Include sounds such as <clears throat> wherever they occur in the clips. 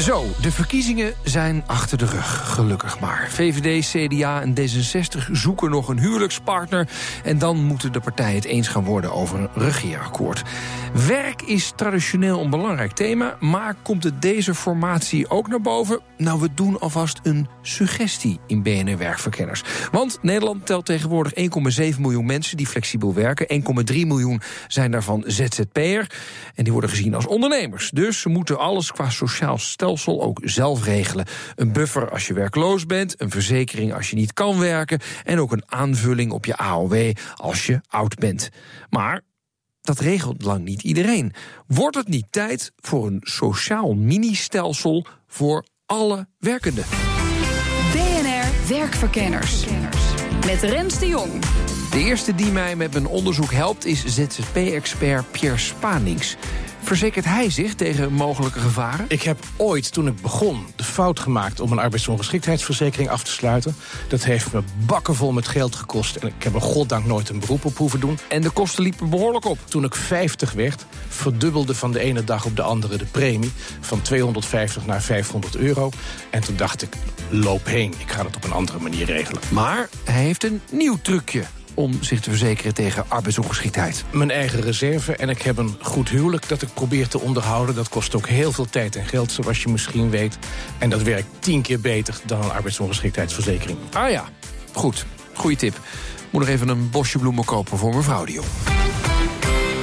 Zo, de verkiezingen zijn achter de rug, gelukkig maar. VVD, CDA en D66 zoeken nog een huwelijkspartner... en dan moeten de partijen het eens gaan worden over een regeerakkoord. Werk is traditioneel een belangrijk thema... maar komt het deze formatie ook naar boven? Nou, we doen alvast een suggestie in BNR Werkverkenners. Want Nederland telt tegenwoordig 1,7 miljoen mensen die flexibel werken. 1,3 miljoen zijn daarvan ZZP'er. En die worden gezien als ondernemers. Dus ze moeten alles qua sociaal stelsel ook zelf regelen. Een buffer als je werkloos bent, een verzekering als je niet kan werken... en ook een aanvulling op je AOW als je oud bent. Maar dat regelt lang niet iedereen. Wordt het niet tijd voor een sociaal mini-stelsel voor alle werkenden? BNR Werkverkenners. Met Rens de Jong. De eerste die mij met mijn onderzoek helpt is ZZP-expert Pierre Spanings. Verzekert hij zich tegen mogelijke gevaren? Ik heb ooit, toen ik begon, de fout gemaakt om een arbeidsongeschiktheidsverzekering af te sluiten. Dat heeft me bakkenvol met geld gekost. En ik heb er goddank nooit een beroep op hoeven doen. En de kosten liepen behoorlijk op. Toen ik 50 werd, verdubbelde van de ene dag op de andere de premie. Van 250 naar 500 euro. En toen dacht ik, loop heen. Ik ga het op een andere manier regelen. Maar hij heeft een nieuw trucje om zich te verzekeren tegen arbeidsongeschiktheid? Mijn eigen reserve en ik heb een goed huwelijk dat ik probeer te onderhouden. Dat kost ook heel veel tijd en geld, zoals je misschien weet. En dat werkt tien keer beter dan een arbeidsongeschiktheidsverzekering. Ah ja, goed. Goeie tip. Moet nog even een bosje bloemen kopen voor mevrouw de Jong.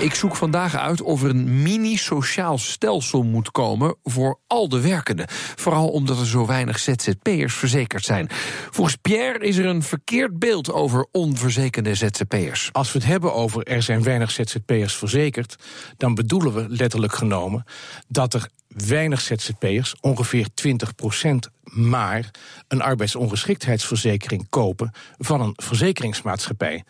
Ik zoek vandaag uit of er een mini-sociaal stelsel moet komen voor al de werkenden. Vooral omdat er zo weinig ZZP'ers verzekerd zijn. Volgens Pierre is er een verkeerd beeld over onverzekerde ZZP'ers. Als we het hebben over er zijn weinig ZZP'ers verzekerd, dan bedoelen we letterlijk genomen dat er weinig ZZP'ers, ongeveer 20% maar een arbeidsongeschiktheidsverzekering kopen van een verzekeringsmaatschappij.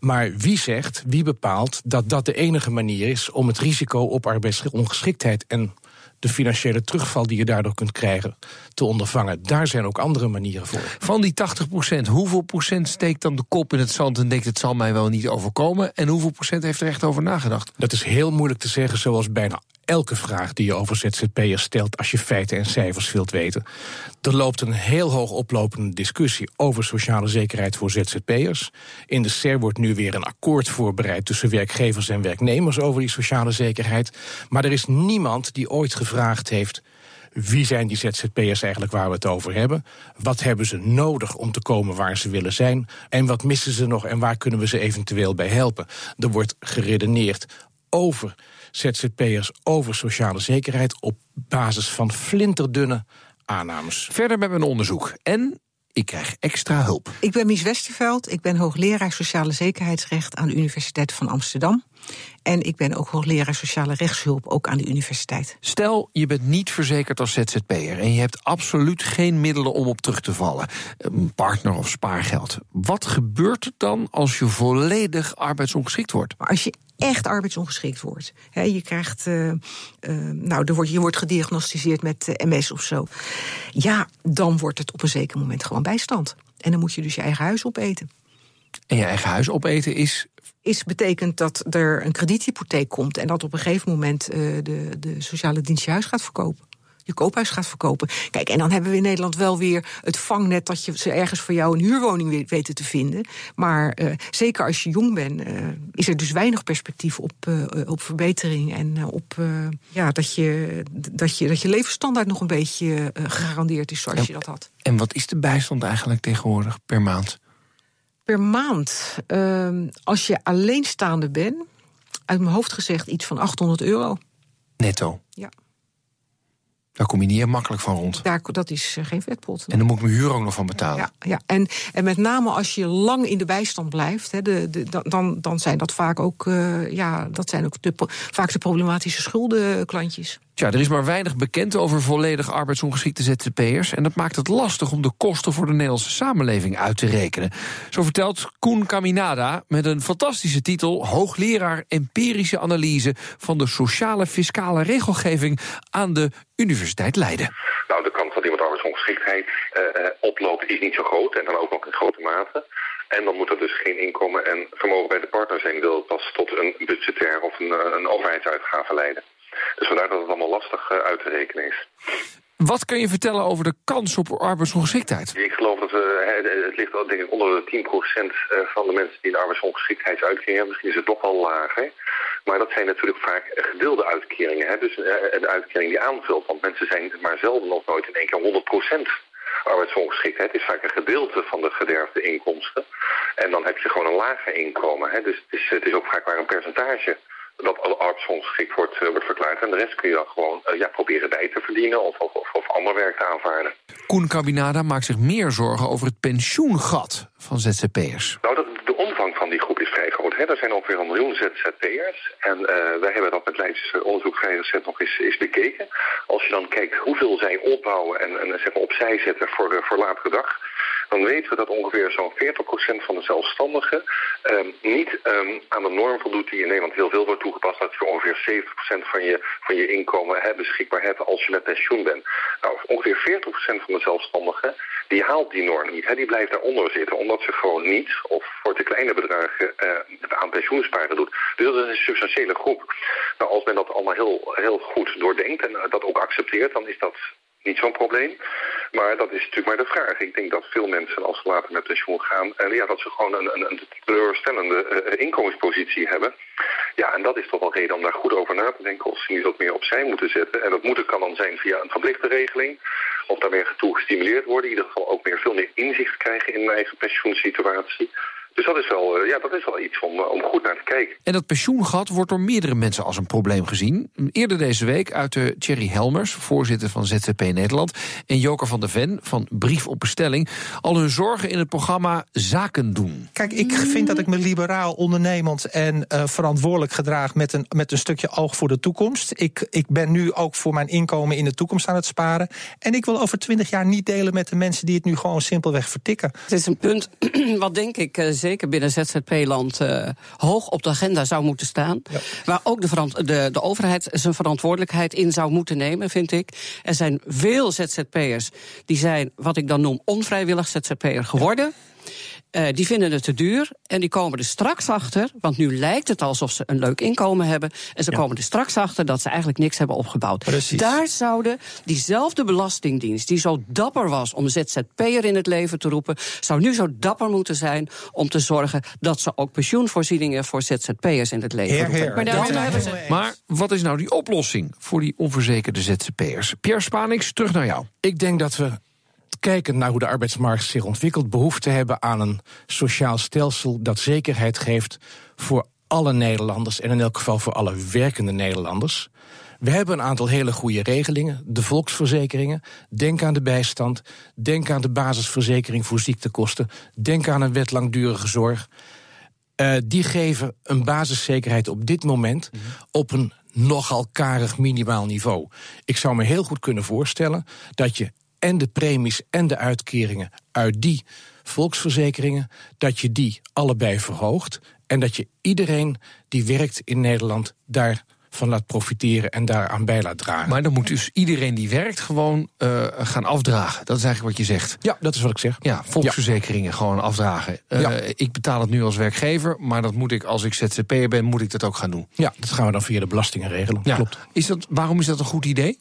Maar wie zegt, wie bepaalt dat dat de enige manier is om het risico op arbeidsongeschiktheid en de financiële terugval die je daardoor kunt krijgen te ondervangen. Daar zijn ook andere manieren voor. Van die 80 procent, hoeveel procent steekt dan de kop in het zand en denkt het zal mij wel niet overkomen? En hoeveel procent heeft er echt over nagedacht? Dat is heel moeilijk te zeggen, zoals bijna elke vraag die je over ZZP'ers stelt als je feiten en cijfers wilt weten. Er loopt een heel hoog oplopende discussie over sociale zekerheid voor ZZP'ers. In de SER wordt nu weer een akkoord voorbereid tussen werkgevers en werknemers over die sociale zekerheid. Maar er is niemand die ooit gevraagd heeft. Wie zijn die ZZP'ers eigenlijk waar we het over hebben? Wat hebben ze nodig om te komen waar ze willen zijn? En wat missen ze nog en waar kunnen we ze eventueel bij helpen? Er wordt geredeneerd over ZZP'ers over sociale zekerheid op basis van flinterdunne aannames. Verder met mijn onderzoek. En ik krijg extra hulp. Ik ben Mies Westerveld. Ik ben hoogleraar sociale zekerheidsrecht aan de Universiteit van Amsterdam. En ik ben ook hoogleraar sociale rechtshulp, ook aan de universiteit. Stel, je bent niet verzekerd als ZZP'er... en je hebt absoluut geen middelen om op terug te vallen. Een partner of spaargeld. Wat gebeurt er dan als je volledig arbeidsongeschikt wordt? Als je echt arbeidsongeschikt wordt. je krijgt, uh, uh, nou, er wordt, je wordt gediagnosticeerd met uh, MS of zo. Ja, dan wordt het op een zeker moment gewoon bijstand. En dan moet je dus je eigen huis opeten. En je eigen huis opeten is is betekent dat er een krediethypotheek komt en dat op een gegeven moment uh, de, de sociale dienst je huis gaat verkopen. Je koophuis gaat verkopen. Kijk, en dan hebben we in Nederland wel weer het vangnet dat je ze ergens voor jou een huurwoning weten te vinden. Maar uh, zeker als je jong bent, uh, is er dus weinig perspectief op, op verbetering en op ja, dat, je, dat, je, dat je levensstandaard nog een beetje gegarandeerd is zoals je dat had. En wat is de bijstand eigenlijk tegenwoordig per maand? Per maand, uh, als je alleenstaande bent, uit mijn hoofd gezegd iets van 800 euro. Netto? Ja. Daar kom je niet heel makkelijk van rond. Daar, dat is uh, geen vetpot. En dan moet ik mijn huur ook nog van betalen. Ja, ja. En, en met name als je lang in de bijstand blijft, he, de, de, dan, dan zijn dat vaak ook, uh, ja, dat zijn ook de, vaak de problematische schuldenklantjes. Ja, er is maar weinig bekend over volledig arbeidsongeschikte ZZP'ers. En dat maakt het lastig om de kosten voor de Nederlandse samenleving uit te rekenen. Zo vertelt Koen Caminada met een fantastische titel: Hoogleraar empirische analyse van de sociale fiscale regelgeving aan de Universiteit Leiden. Nou, de kans dat iemand arbeidsongeschiktheid uh, oploopt is niet zo groot en dan ook nog in grote mate. En dan moet er dus geen inkomen en vermogen bij de partner zijn, wil pas tot een budgetair of een, een overheidsuitgave leiden. Dus vandaar dat het allemaal lastig uit te rekenen is. Wat kun je vertellen over de kans op arbeidsongeschiktheid? Ik geloof dat we, het ligt denk ik onder de 10% van de mensen die een arbeidsongeschiktheidsuitkering hebben. Misschien is het toch wel lager. Maar dat zijn natuurlijk vaak gedeelde uitkeringen. Hè? Dus een uitkering die aanvult. Want mensen zijn maar zelden of nooit in één keer 100% arbeidsongeschiktheid. Het is vaak een gedeelte van de gederfde inkomsten. En dan heb je gewoon een lager inkomen. Hè? Dus het is, het is ook vaak maar een percentage dat alle arbeidsongeschikt wordt, uh, wordt verklaard. En de rest kun je dan gewoon uh, ja, proberen bij te verdienen of, of, of, ander werk te aanvaarden. Koen Cabinada maakt zich meer zorgen over het pensioengat van ZZP'ers. Nou, dat, de omvang van die groep is vrij groot. Hè. Er zijn ongeveer een miljoen ZZP'ers. En uh, wij hebben dat met Leids onderzoek vrij recent nog eens, eens bekeken. Als je dan kijkt hoeveel zij opbouwen en, en zeg maar opzij zetten voor, voor latere dag dan weten we dat ongeveer zo'n 40% van de zelfstandigen um, niet um, aan de norm voldoet die in Nederland heel veel wordt toegepast. Dat je ongeveer 70% van je, van je inkomen hè, beschikbaar hebt als je met pensioen bent. Nou, ongeveer 40% van de zelfstandigen die haalt die norm niet. Hè. Die blijft daaronder zitten, omdat ze gewoon niet, of voor te kleine bedragen, uh, aan pensioensparen doet. Dus dat is een substantiële groep. Nou, als men dat allemaal heel, heel goed doordenkt en dat ook accepteert, dan is dat niet zo'n probleem. Maar dat is natuurlijk maar de vraag. Ik denk dat veel mensen, als ze later met pensioen gaan... en ja, dat ze gewoon een, een, een teleurstellende uh, inkomenspositie hebben. Ja, en dat is toch wel reden om daar goed over na te denken... of ze niet wat meer opzij moeten zetten. En dat moeten kan dan zijn via een verplichte regeling... of daar meer toe gestimuleerd worden. In ieder geval ook meer, veel meer inzicht krijgen in hun eigen pensioensituatie... Dus dat is wel, ja, dat is wel iets om, om goed naar te kijken. En dat pensioengat wordt door meerdere mensen als een probleem gezien. Eerder deze week uitte Thierry Helmers, voorzitter van ZZP Nederland... en Joker van der Ven van Brief op Bestelling... al hun zorgen in het programma Zaken doen. Kijk, ik vind dat ik me liberaal, ondernemend en uh, verantwoordelijk gedraag... Met een, met een stukje oog voor de toekomst. Ik, ik ben nu ook voor mijn inkomen in de toekomst aan het sparen. En ik wil over twintig jaar niet delen met de mensen... die het nu gewoon simpelweg vertikken. Het is een punt <clears throat> wat denk ik uh, zeker binnen ZZP-land uh, hoog op de agenda zou moeten staan. Ja. Waar ook de, de, de overheid zijn verantwoordelijkheid in zou moeten nemen, vind ik. Er zijn veel ZZP'ers die zijn, wat ik dan noem, onvrijwillig ZZP'er geworden. Ja. Uh, die vinden het te duur en die komen er straks achter, want nu lijkt het alsof ze een leuk inkomen hebben, en ze ja. komen er straks achter dat ze eigenlijk niks hebben opgebouwd. Precies. Daar zouden diezelfde belastingdienst, die zo dapper was om ZZP'er in het leven te roepen, zou nu zo dapper moeten zijn om te zorgen dat ze ook pensioenvoorzieningen voor ZZP'ers in het leven heer, heer. Maar, ja, hebben ze... maar wat is nou die oplossing voor die onverzekerde ZZP'ers? Pierre Spanix, terug naar jou. Ik denk dat we kijken naar hoe de arbeidsmarkt zich ontwikkelt, behoefte hebben aan een sociaal stelsel dat zekerheid geeft voor alle Nederlanders en in elk geval voor alle werkende Nederlanders. We hebben een aantal hele goede regelingen. De volksverzekeringen. Denk aan de bijstand. Denk aan de basisverzekering voor ziektekosten. Denk aan een wet langdurige zorg. Uh, die geven een basiszekerheid op dit moment op een nogal karig minimaal niveau. Ik zou me heel goed kunnen voorstellen dat je en de premies en de uitkeringen uit die volksverzekeringen, dat je die allebei verhoogt en dat je iedereen die werkt in Nederland daarvan laat profiteren en daaraan bij laat dragen. Maar dan moet dus iedereen die werkt gewoon uh, gaan afdragen. Dat is eigenlijk wat je zegt. Ja, dat is wat ik zeg. Ja, volksverzekeringen ja. gewoon afdragen. Uh, ja. Ik betaal het nu als werkgever, maar dat moet ik als ik ZZP'er ben, moet ik dat ook gaan doen. Ja, dat gaan we dan via de belastingen regelen. Ja. Klopt. Is dat, waarom is dat een goed idee?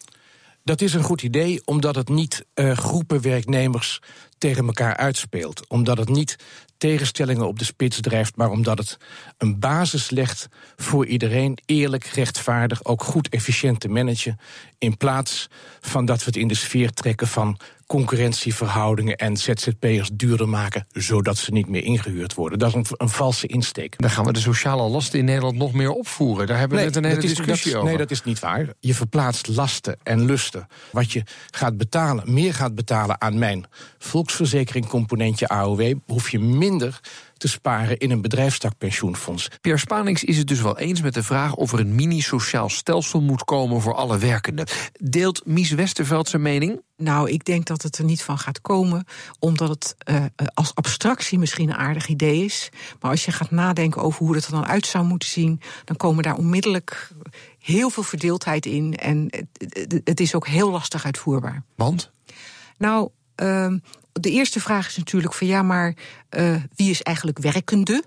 Dat is een goed idee omdat het niet uh, groepen werknemers tegen elkaar uitspeelt. Omdat het niet tegenstellingen op de spits drijft, maar omdat het een basis legt voor iedereen eerlijk, rechtvaardig, ook goed efficiënt te managen. In plaats van dat we het in de sfeer trekken van concurrentieverhoudingen en ZZP'ers duurder maken, zodat ze niet meer ingehuurd worden. Dat is een, een, valse insteek. Dan gaan we de sociale lasten in Nederland nog meer opvoeren. Daar hebben we nee, net een hele is, discussie over. Nee, dat is niet waar. Je verplaatst lasten en lusten. Wat je gaat betalen, meer gaat betalen aan mijn volksverzekeringcomponentje AOW, hoef je minder te sparen in een bedrijfstakpensioenfonds. Pierre Spanings is het dus wel eens met de vraag of er een mini-sociaal stelsel moet komen voor alle werkenden. Deelt Mies Westerveld zijn mening? Nou, ik denk dat het er niet van gaat komen, omdat het uh, als abstractie misschien een aardig idee is. Maar als je gaat nadenken over hoe het er dan uit zou moeten zien, dan komen daar onmiddellijk heel veel verdeeldheid in. En het, het is ook heel lastig uitvoerbaar. Want? Nou, ehm, de eerste vraag is natuurlijk van ja, maar uh, wie is eigenlijk werkende?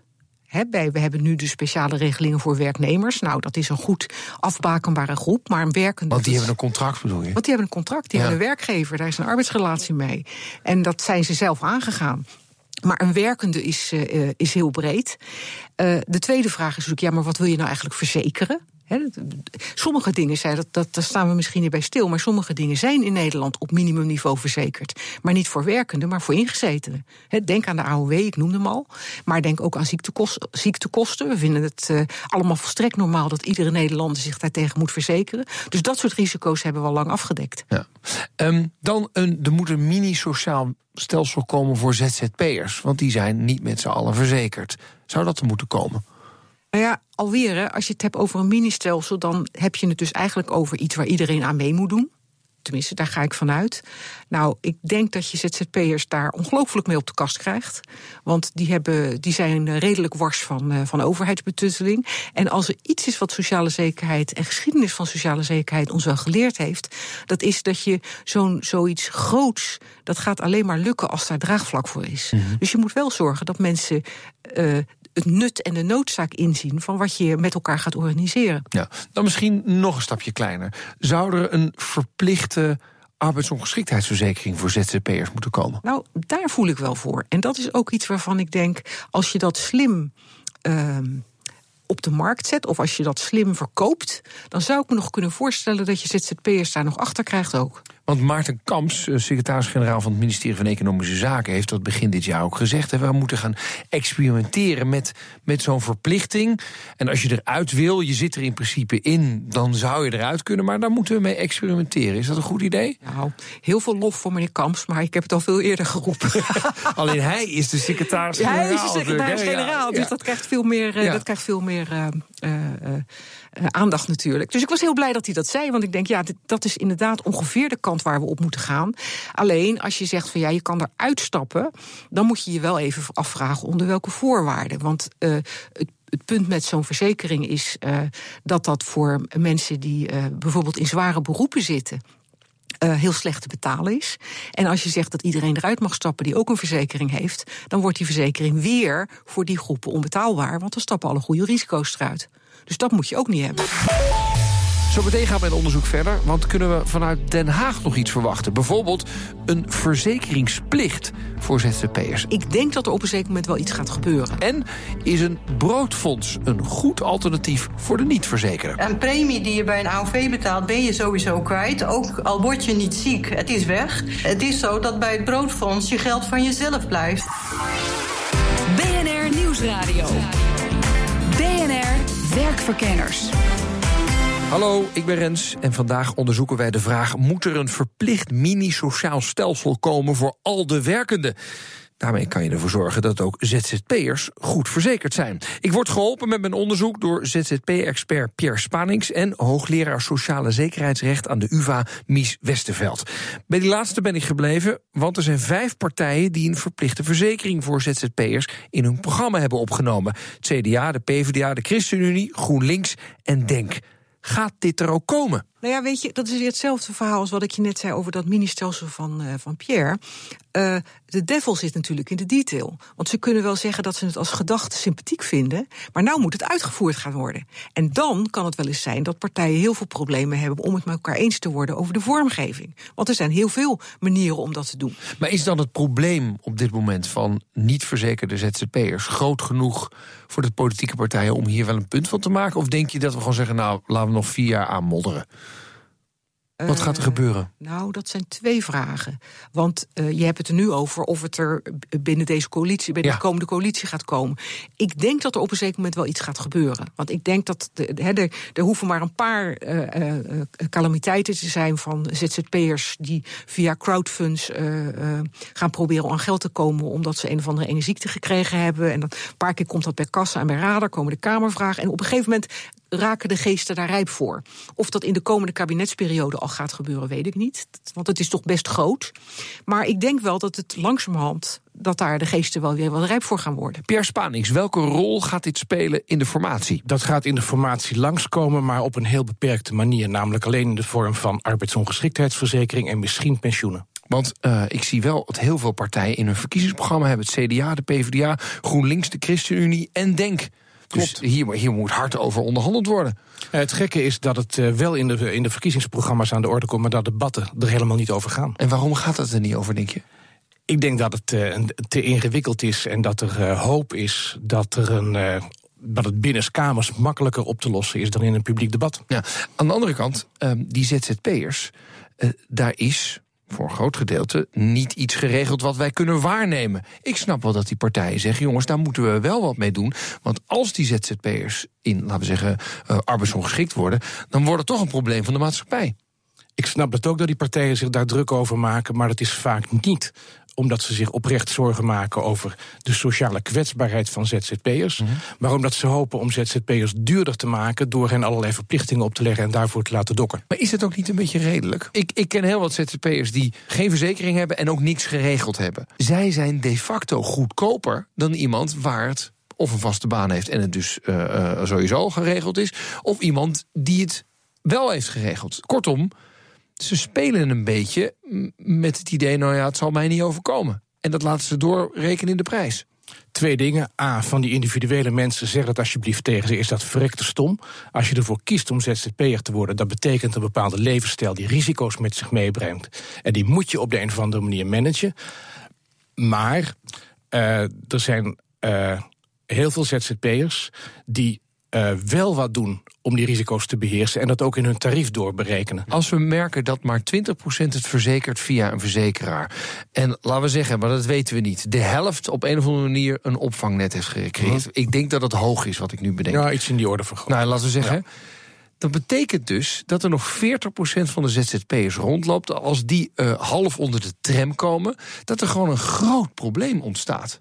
we hebben nu de speciale regelingen voor werknemers. Nou, dat is een goed afbakenbare groep, maar een werkende. Want die hebben een contract, bedoel je? Want die hebben een contract, die hebben een werkgever, daar is een arbeidsrelatie mee. En dat zijn ze zelf aangegaan. Maar een werkende is, uh, is heel breed. Uh, de tweede vraag is natuurlijk, ja, maar wat wil je nou eigenlijk verzekeren? Sommige dingen zijn, dat, dat, daar staan we misschien niet bij stil, maar sommige dingen zijn in Nederland op minimumniveau verzekerd. Maar niet voor werkenden, maar voor ingezetenen. denk aan de AOW, ik noemde hem al. Maar denk ook aan ziektekosten. We vinden het uh, allemaal volstrekt normaal dat iedere Nederlander zich daartegen moet verzekeren. Dus dat soort risico's hebben we al lang afgedekt. Ja. Um, dan een, er moet een mini-sociaal stelsel komen voor ZZP'ers. Want die zijn niet met z'n allen verzekerd. Zou dat er moeten komen? Nou ja, alweer, als je het hebt over een ministelsel, dan heb je het dus eigenlijk over iets waar iedereen aan mee moet doen. Tenminste, daar ga ik vanuit. Nou, ik denk dat je ZZP'ers daar ongelooflijk mee op de kast krijgt. Want die, hebben, die zijn redelijk wars van, uh, van overheidsbetutteling. En als er iets is wat sociale zekerheid en geschiedenis van sociale zekerheid ons wel geleerd heeft, dat is dat je zo'n zoiets groots, dat gaat alleen maar lukken als daar draagvlak voor is. Mm -hmm. Dus je moet wel zorgen dat mensen uh, het nut en de noodzaak inzien van wat je met elkaar gaat organiseren. Ja, dan misschien nog een stapje kleiner. Zou er een verplichte arbeidsongeschiktheidsverzekering voor ZZP'ers moeten komen? Nou, daar voel ik wel voor. En dat is ook iets waarvan ik denk, als je dat slim. Uh, op de markt zet, of als je dat slim verkoopt, dan zou ik me nog kunnen voorstellen dat je ZZP'ers daar nog achter krijgt ook. Want Maarten Kamps, eh, secretaris-generaal van het ministerie van Economische Zaken, heeft dat begin dit jaar ook gezegd. we moeten gaan experimenteren met, met zo'n verplichting. En als je eruit wil, je zit er in principe in, dan zou je eruit kunnen. Maar daar moeten we mee experimenteren. Is dat een goed idee? Nou, heel veel lof voor meneer Kamps, maar ik heb het al veel eerder geroepen. <laughs> Alleen hij is de secretaris-generaal. Hij is de secretaris-generaal, dus dat krijgt veel meer. Eh, dat krijgt veel meer uh, uh, uh, aandacht natuurlijk. Dus ik was heel blij dat hij dat zei, want ik denk, ja, dat is inderdaad ongeveer de kant waar we op moeten gaan. Alleen als je zegt van ja, je kan eruit stappen, dan moet je je wel even afvragen onder welke voorwaarden. Want uh, het het punt met zo'n verzekering is uh, dat dat voor mensen die bijvoorbeeld in zware beroepen zitten. Heel slecht te betalen is. En als je zegt dat iedereen eruit mag stappen die ook een verzekering heeft, dan wordt die verzekering weer voor die groepen onbetaalbaar, want dan stappen alle goede risico's eruit. Dus dat moet je ook niet hebben. Zo meteen gaan we het onderzoek verder, want kunnen we vanuit Den Haag nog iets verwachten? Bijvoorbeeld een verzekeringsplicht voor ZZP'ers. Ik denk dat er op een zeker moment wel iets gaat gebeuren. En is een broodfonds een goed alternatief voor de niet-verzekerden? Een premie die je bij een AOV betaalt, ben je sowieso kwijt. Ook al word je niet ziek, het is weg. Het is zo dat bij het broodfonds je geld van jezelf blijft. BNR Nieuwsradio. BNR Werkverkenners. Hallo, ik ben Rens en vandaag onderzoeken wij de vraag: moet er een verplicht mini-sociaal stelsel komen voor al de werkenden? Daarmee kan je ervoor zorgen dat ook ZZP'ers goed verzekerd zijn. Ik word geholpen met mijn onderzoek door ZZP-expert Pierre Spanings en hoogleraar sociale zekerheidsrecht aan de UVA Mies Westerveld. Bij die laatste ben ik gebleven, want er zijn vijf partijen die een verplichte verzekering voor ZZP'ers in hun programma hebben opgenomen: CDA, de PvdA, de ChristenUnie, GroenLinks en Denk. Gaat dit er ook komen? Nou ja, weet je, dat is weer hetzelfde verhaal als wat ik je net zei over dat ministelsel van, uh, van Pierre. Uh, de devil zit natuurlijk in de detail. Want ze kunnen wel zeggen dat ze het als gedachte sympathiek vinden, maar nou moet het uitgevoerd gaan worden. En dan kan het wel eens zijn dat partijen heel veel problemen hebben om het met elkaar eens te worden over de vormgeving. Want er zijn heel veel manieren om dat te doen. Maar is dan het probleem op dit moment van niet verzekerde ZZP'ers groot genoeg voor de politieke partijen om hier wel een punt van te maken? Of denk je dat we gewoon zeggen, nou, laten we nog vier jaar aanmodderen? Wat gaat er gebeuren? Uh, nou, dat zijn twee vragen. Want uh, je hebt het er nu over of het er binnen deze coalitie, binnen ja. de komende coalitie gaat komen. Ik denk dat er op een zeker moment wel iets gaat gebeuren. Want ik denk dat de, de, de, er hoeven maar een paar uh, calamiteiten te zijn van ZZP'ers die via crowdfunds gaan proberen aan geld te komen omdat ze een of andere ene ziekte gekregen hebben. En dan een paar keer komt dat bij kassa en bij radar, komen de Kamervragen. En op een gegeven moment raken de geesten daar rijp voor. Of dat in de komende kabinetsperiode al gaat gebeuren, weet ik niet. Want het is toch best groot. Maar ik denk wel dat het langzamerhand dat daar de geesten wel weer wat rijp voor gaan worden. Pierre Spanings, welke rol gaat dit spelen in de formatie? Dat gaat in de formatie langskomen, maar op een heel beperkte manier. Namelijk alleen in de vorm van arbeidsongeschiktheidsverzekering en misschien pensioenen. Want uh, ik zie wel dat heel veel partijen in hun verkiezingsprogramma hebben: het CDA, de PvdA, GroenLinks, de ChristenUnie en Denk. Dus hier, hier, moet hard over onderhandeld worden. Uh, het gekke is dat het uh, wel in de, in de verkiezingsprogramma's aan de orde komt, maar dat debatten er helemaal niet over gaan. En waarom gaat het er niet over, denk je? Ik denk dat het uh, te ingewikkeld is en dat er hoop is dat er een dat het binnenskamers makkelijker op te lossen is dan in een publiek debat. Ja, aan de andere kant, um, die ZZP'ers, daar is voor een groot gedeelte niet iets geregeld wat wij kunnen waarnemen. Ik snap wel dat die partijen zeggen: jongens, daar moeten we wel wat mee doen. Want als die ZZP'ers in, laten we zeggen, uh, arbeidsongeschikt worden, dan wordt het toch een probleem van de maatschappij. Ik snap het ook dat die partijen zich daar druk over maken, maar het is vaak niet omdat ze zich oprecht zorgen maken over de sociale kwetsbaarheid van ZZP'ers. Mm -hmm. Maar omdat ze hopen om ZZP'ers duurder te maken door hen allerlei verplichtingen op te leggen en daarvoor te laten dokken. Maar is het ook niet een beetje redelijk? Ik, ik ken heel wat ZZP'ers die geen verzekering hebben en ook niks geregeld hebben. Zij zijn de facto goedkoper dan iemand waar het of een vaste baan heeft en het dus uh, uh, sowieso geregeld is, of iemand die het wel heeft geregeld. Kortom, ze spelen een beetje met het idee, nou ja, het zal mij niet overkomen. En dat laten ze doorrekenen in de prijs. Twee dingen. A, van die individuele mensen, zeg het alsjeblieft tegen ze, is dat verrekte stom. Als je ervoor kiest om ZZP'er te worden, dat betekent een bepaalde levensstijl die risico's met zich meebrengt. En die moet je op de een of andere manier managen. Maar uh, er zijn uh, heel veel ZZP'ers die uh, wel wat doen om die risico's te beheersen en dat ook in hun tarief doorberekenen. Als we merken dat maar 20% het verzekert via een verzekeraar. En laten we zeggen, maar dat weten we niet. De helft op een of andere manier een opvangnet heeft gecreëerd. Hm. Ik denk dat het hoog is wat ik nu bedenk. Ja, iets in die orde van Nou, laten we zeggen. Ja. Dat betekent dus dat er nog 40% van de ZZP'ers rondloopt. Als die uh, half onder de tram komen, dat er gewoon een groot probleem ontstaat.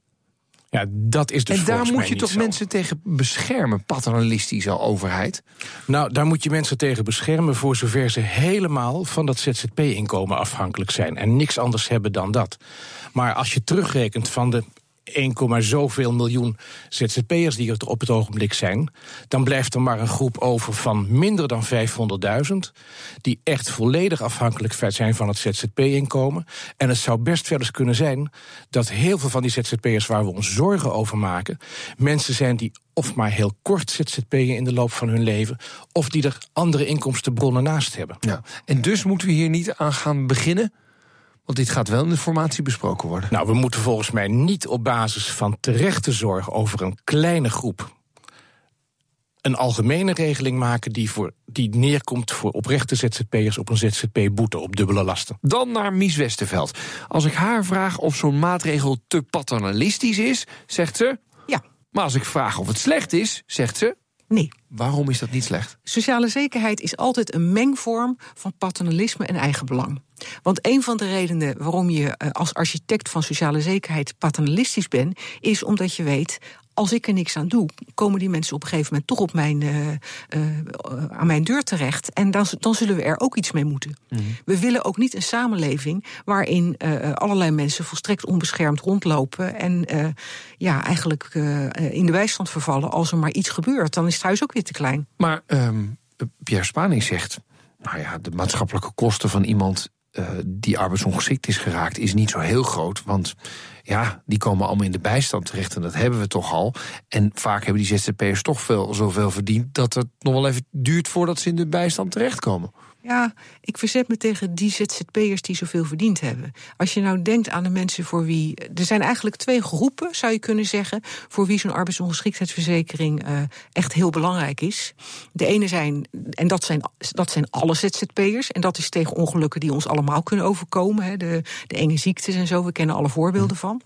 Ja, dat is dus En daar moet je toch zo. mensen tegen beschermen, paternalistische overheid? Nou, daar moet je mensen tegen beschermen voor zover ze helemaal van dat ZZP-inkomen afhankelijk zijn. En niks anders hebben dan dat. Maar als je terugrekent van de 1, zoveel miljoen ZZP'ers die er op het ogenblik zijn, dan blijft er maar een groep over van minder dan 500.000 die echt volledig afhankelijk zijn van het ZZP-inkomen. En het zou best wel eens kunnen zijn dat heel veel van die ZZP'ers waar we ons zorgen over maken, mensen zijn die of maar heel kort ZZP'en in de loop van hun leven, of die er andere inkomstenbronnen naast hebben. Ja. En dus moeten we hier niet aan gaan beginnen? Want dit gaat wel in de formatie besproken worden. Nou, we moeten volgens mij niet op basis van terechte zorg over een kleine groep een algemene regeling maken die, voor, die neerkomt voor oprechte ZZP'ers op een ZZP-boete op dubbele lasten. Dan naar Mies Westerveld. Als ik haar vraag of zo'n maatregel te paternalistisch is, zegt ze. Ja. Maar als ik vraag of het slecht is, zegt ze. Nee. Waarom is dat niet slecht? Sociale zekerheid is altijd een mengvorm van paternalisme en eigenbelang. Want een van de redenen waarom je als architect van sociale zekerheid paternalistisch bent, is omdat je weet. Als ik er niks aan doe, komen die mensen op een gegeven moment toch op mijn, uh, uh, aan mijn deur terecht. En dan, dan zullen we er ook iets mee moeten. Mm -hmm. We willen ook niet een samenleving waarin uh, allerlei mensen volstrekt onbeschermd rondlopen. En ja, eigenlijk in de bijstand vervallen als er maar iets gebeurt. Dan is het huis ook weer te klein. Maar um, Pierre Spaning zegt. Nou ja, de maatschappelijke kosten van iemand uh, die arbeidsongeschikt is geraakt, is niet zo heel groot. Want ja, die komen allemaal in de bijstand terecht en dat hebben we toch al. En vaak hebben die ZZP'ers toch veel, zoveel verdiend dat het nog wel even duurt voordat ze in de bijstand terechtkomen. Ja, ik verzet me tegen die ZZP'ers die zoveel verdiend hebben. Als je nou denkt aan de mensen voor wie. Er zijn eigenlijk twee groepen, zou je kunnen zeggen. voor wie zo'n arbeidsongeschiktheidsverzekering uh, echt heel belangrijk is. De ene zijn, en dat zijn, dat zijn alle ZZP'ers. En dat is tegen ongelukken die ons allemaal kunnen overkomen. Hè, de, de enge ziektes en zo, we kennen alle voorbeelden van.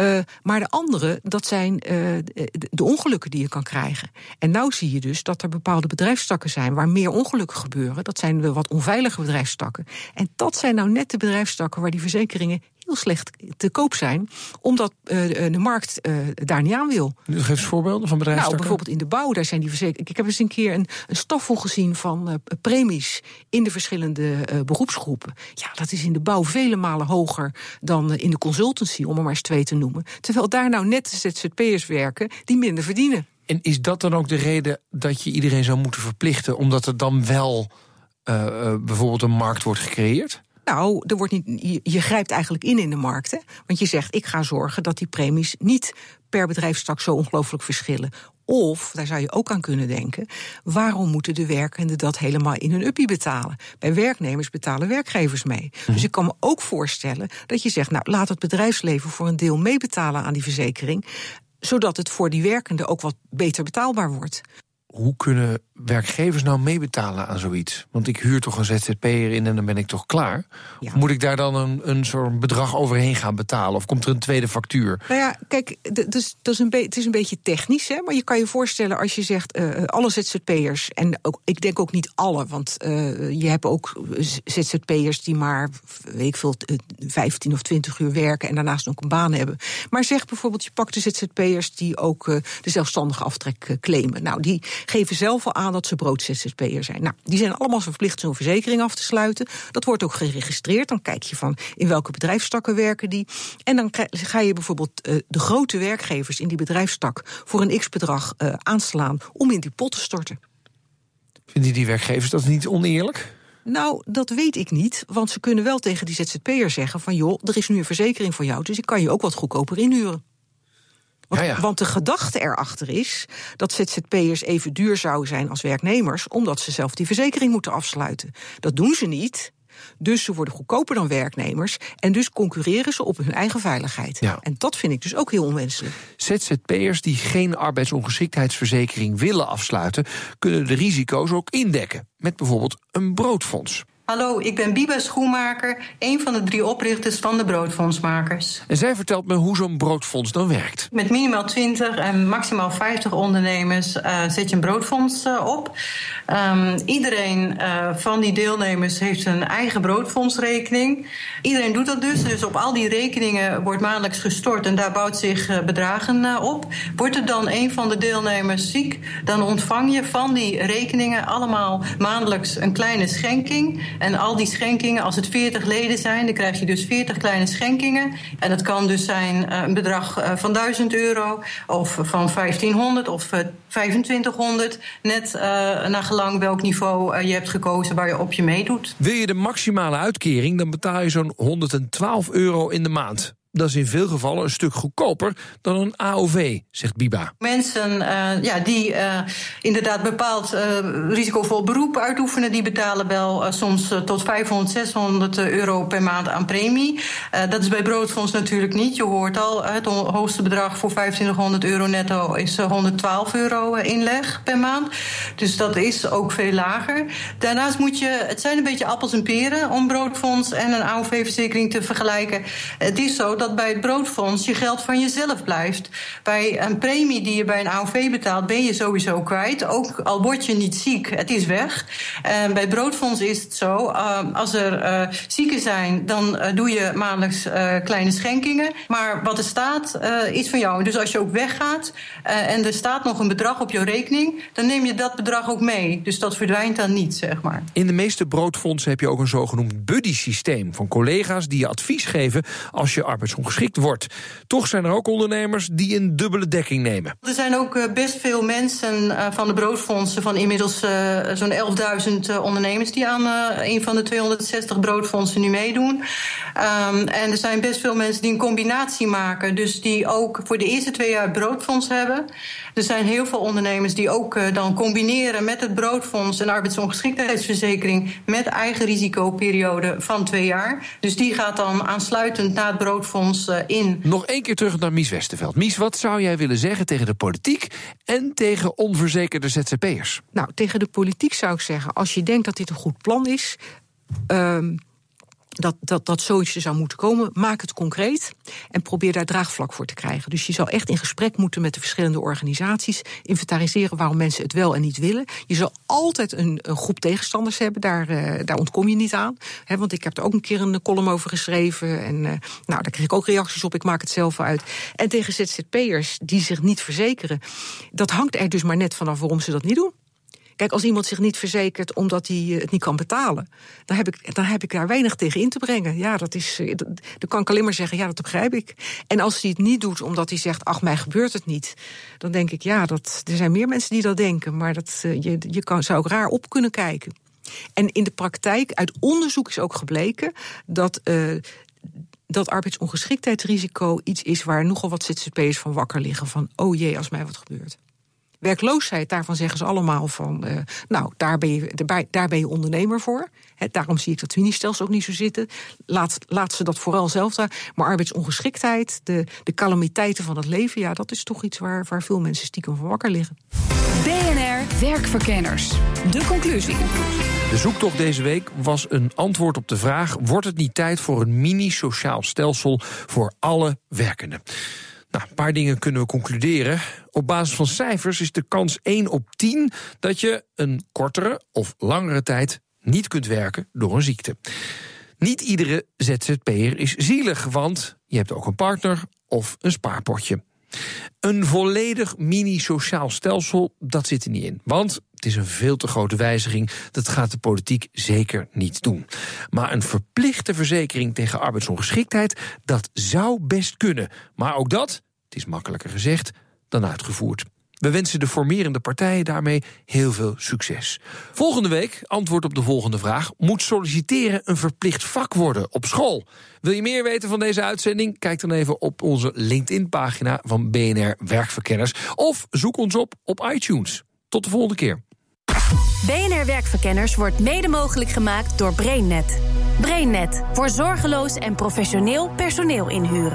Uh, maar de andere, dat zijn de, de, ongelukken die je kan krijgen. En nou zie je dus dat er bepaalde bedrijfstakken zijn waar meer ongelukken gebeuren. Dat zijn de wat onveilige bedrijfstakken. En dat zijn nou net de bedrijfstakken waar die verzekeringen heel slecht te koop zijn, omdat de markt daar niet aan wil. Geef eens voorbeelden van bedrijven. Nou, bijvoorbeeld in de bouw, daar zijn die verzekeringen. Ik heb eens een keer een, een staffel gezien van premies in de verschillende beroepsgroepen. Ja, dat is in de bouw vele malen hoger dan in de consultancy, om er maar eens twee te noemen. Terwijl daar nou net de ZZP'ers werken die minder verdienen. En is dat dan ook de reden dat je iedereen zou moeten verplichten, omdat er dan wel uh, bijvoorbeeld een markt wordt gecreëerd? Nou, er wordt niet, je, je, grijpt eigenlijk in in de markt. Hè? Want je zegt, ik ga zorgen dat die premies niet per bedrijf straks zo ongelooflijk verschillen. Of, daar zou je ook aan kunnen denken, waarom moeten de werkenden dat helemaal in hun uppie betalen? Bij werknemers betalen werkgevers mee. Dus mhm. ik kan me ook voorstellen dat je zegt, nou laat het bedrijfsleven voor een deel meebetalen aan die verzekering zodat het voor die werkenden ook wat beter betaalbaar wordt hoe kunnen werkgevers nou meebetalen aan zoiets? Want ik huur toch een ZZP'er in en dan ben ik toch klaar? Of moet ik daar dan een, een soort bedrag overheen gaan betalen? Of komt er een tweede factuur? Nou ja, kijk, dus, dat is een het is een beetje technisch, hè, maar je kan je voorstellen als je zegt uh, alle ZZP'ers, en ook, ik denk ook niet alle, want uh, je hebt ook ZZP'ers die maar, weet ik veel, 15 of 20 uur werken en daarnaast ook een baan hebben. Maar zeg bijvoorbeeld, je pakt de ZZP'ers die ook uh, de zelfstandige aftrek claimen. Nou, die geven zelf al aan dat ze brood-ZZP'er zijn. Nou, die zijn allemaal verplicht zo'n verzekering af te sluiten. Dat wordt ook geregistreerd. Dan kijk je van in welke bedrijfstakken werken die. En dan ga je bijvoorbeeld uh, de grote werkgevers in die bedrijfstak voor een x-bedrag uh, aanslaan om in die pot te storten. Vinden die werkgevers dat niet oneerlijk? Nou, dat weet ik niet. Want ze kunnen wel tegen die ZZP'er zeggen: van joh, er is nu een verzekering voor jou, dus ik kan je ook wat goedkoper inhuren. Want, want, de gedachte erachter is dat ZZP'ers even duur zouden zijn als werknemers, omdat ze zelf die verzekering moeten afsluiten. Dat doen ze niet. Dus ze worden goedkoper dan werknemers. En dus concurreren ze op hun eigen veiligheid. Ja. En dat vind ik dus ook heel onwenselijk. ZZP'ers die geen arbeidsongeschiktheidsverzekering willen afsluiten, kunnen de risico's ook indekken. Met bijvoorbeeld een broodfonds. Hallo, ik ben Biba Schoenmaker, een van de drie oprichters van de Broodfondsmakers. En zij vertelt me hoe zo'n broodfonds dan werkt. Met minimaal 20 en maximaal 50 ondernemers uh, zet je een broodfonds uh, op. Um, iedereen uh, van die deelnemers heeft een eigen broodfondsrekening. Iedereen doet dat dus. Dus op al die rekeningen wordt maandelijks gestort en daar bouwt zich bedragen op. Wordt er dan een van de deelnemers ziek, dan ontvang je van die rekeningen allemaal maandelijks een kleine schenking. En al die schenkingen, als het 40 leden zijn, dan krijg je dus 40 kleine schenkingen. En dat kan dus zijn uh, een bedrag uh, van 1000 euro, of van 1500 of uh, 2500. Net naar gelang welk niveau je hebt gekozen waar je op je meedoet. Wil je de maximale uitkering, dan betaal je zo'n 112 euro in de maand dat is in veel gevallen een stuk goedkoper dan een AOV, zegt Biba. Mensen uh, ja, die uh, inderdaad bepaald uh, risicovol beroep uitoefenen, die betalen wel soms tot 500, 600 euro per maand aan premie. dat is bij Broodfonds natuurlijk niet. Je hoort al, het hoogste bedrag voor 2500 euro netto is 112 euro inleg per maand. Dus dat is ook veel lager. Daarnaast moet je, het zijn een beetje appels en peren om Broodfonds en een AOV-verzekering te vergelijken. Het is zo dat bij het broodfonds je geld van jezelf blijft. Bij een premie die je bij een AOV betaalt, ben je sowieso kwijt. Ook al word je niet ziek, het is weg. En bij het broodfonds is het zo, uh, als er uh, zieken zijn, dan uh, doe je maandelijks kleine schenkingen. Maar wat er staat, is van jou. Dus als je ook weggaat en er staat nog een bedrag op je rekening, dan neem je dat bedrag ook mee. Dus dat verdwijnt dan niet, zeg maar. In de meeste broodfondsen heb je ook een zogenoemd buddy-systeem van collega's die je advies geven als je arbeids ongeschikt wordt. Toch zijn er ook ondernemers die een dubbele dekking nemen. Er zijn ook eh, best veel mensen eh, van de broodfondsen, van inmiddels uh, zo'n 11.000 ondernemers, die aan een van de 260 broodfondsen nu meedoen. Um, en er zijn best veel mensen die een combinatie maken, dus die ook voor de eerste twee jaar het broodfonds hebben. Er zijn heel veel ondernemers die ook dan combineren met het broodfonds een arbeidsongeschiktheidsverzekering met eigen risicoperiode van twee jaar. Dus die gaat dan aansluitend na het broodfonds eh, in. Nog één keer terug naar Mies Westerveld. Mies, wat zou jij willen zeggen tegen de politiek en tegen onverzekerde ZZP'ers? Nou, tegen de politiek zou ik zeggen, als je denkt dat dit een goed plan is. Uh, dat, dat, dat zoiets er zou moeten komen. Maak het concreet en probeer daar draagvlak voor te krijgen. Dus je zou echt in gesprek moeten met de verschillende organisaties. Inventariseren waarom mensen het wel en niet willen. Je zal altijd een, een groep tegenstanders hebben, daar, uh, daar ontkom je niet aan. He, want ik heb er ook een keer een column over geschreven. En uh, nou, daar kreeg ik ook reacties op. Ik maak het zelf uit. En tegen ZZP'ers die zich niet verzekeren. Dat hangt er dus maar net vanaf waarom ze dat niet doen. Kijk, als iemand zich niet verzekert omdat hij het niet kan betalen, dan heb ik, dan heb ik daar weinig tegen in te brengen. Ja, dat is. Dan kan ik alleen maar zeggen, ja, dat begrijp ik. En als hij het niet doet omdat hij zegt, ach, mij gebeurt het niet, dan denk ik, ja, dat, er zijn meer mensen die dat denken. Maar dat, je, je kan, zou ook raar op kunnen kijken. En in de praktijk, uit onderzoek is ook gebleken dat. Uh, dat arbeidsongeschiktheidsrisico iets is waar nogal wat ZZP'ers van wakker liggen. Van, oh jee, als mij wat gebeurt. Werkloosheid, daarvan zeggen ze allemaal van, uh, nou, daar ben, je, daar, daar ben je ondernemer voor. He, daarom zie ik dat ministelsel ook niet zo zitten. Laat, laat ze dat vooral zelf daar. Maar arbeidsongeschiktheid, de, de calamiteiten van het leven, ja, dat is toch iets waar, waar veel mensen stiekem van wakker liggen. BNR Werkverkenners. De conclusie. De zoektocht deze week was een antwoord op de vraag: wordt het niet tijd voor een mini-sociaal stelsel voor alle werkenden? Nou, een paar dingen kunnen we concluderen. Op basis van cijfers is de kans 1 op 10 dat je een kortere of langere tijd niet kunt werken door een ziekte. Niet iedere ZZP'er is zielig, want je hebt ook een partner of een spaarpotje. Een volledig mini-sociaal stelsel, dat zit er niet in. Want het is een veel te grote wijziging. Dat gaat de politiek zeker niet doen. Maar een verplichte verzekering tegen arbeidsongeschiktheid, dat zou best kunnen. Maar ook dat, is makkelijker gezegd dan uitgevoerd. We wensen de formerende partijen daarmee heel veel succes. Volgende week, antwoord op de volgende vraag: Moet solliciteren een verplicht vak worden op school? Wil je meer weten van deze uitzending? Kijk dan even op onze LinkedIn-pagina van BNR Werkverkenners. Of zoek ons op op iTunes. Tot de volgende keer. BNR Werkverkenners wordt mede mogelijk gemaakt door BrainNet. BrainNet voor zorgeloos en professioneel personeel inhuren.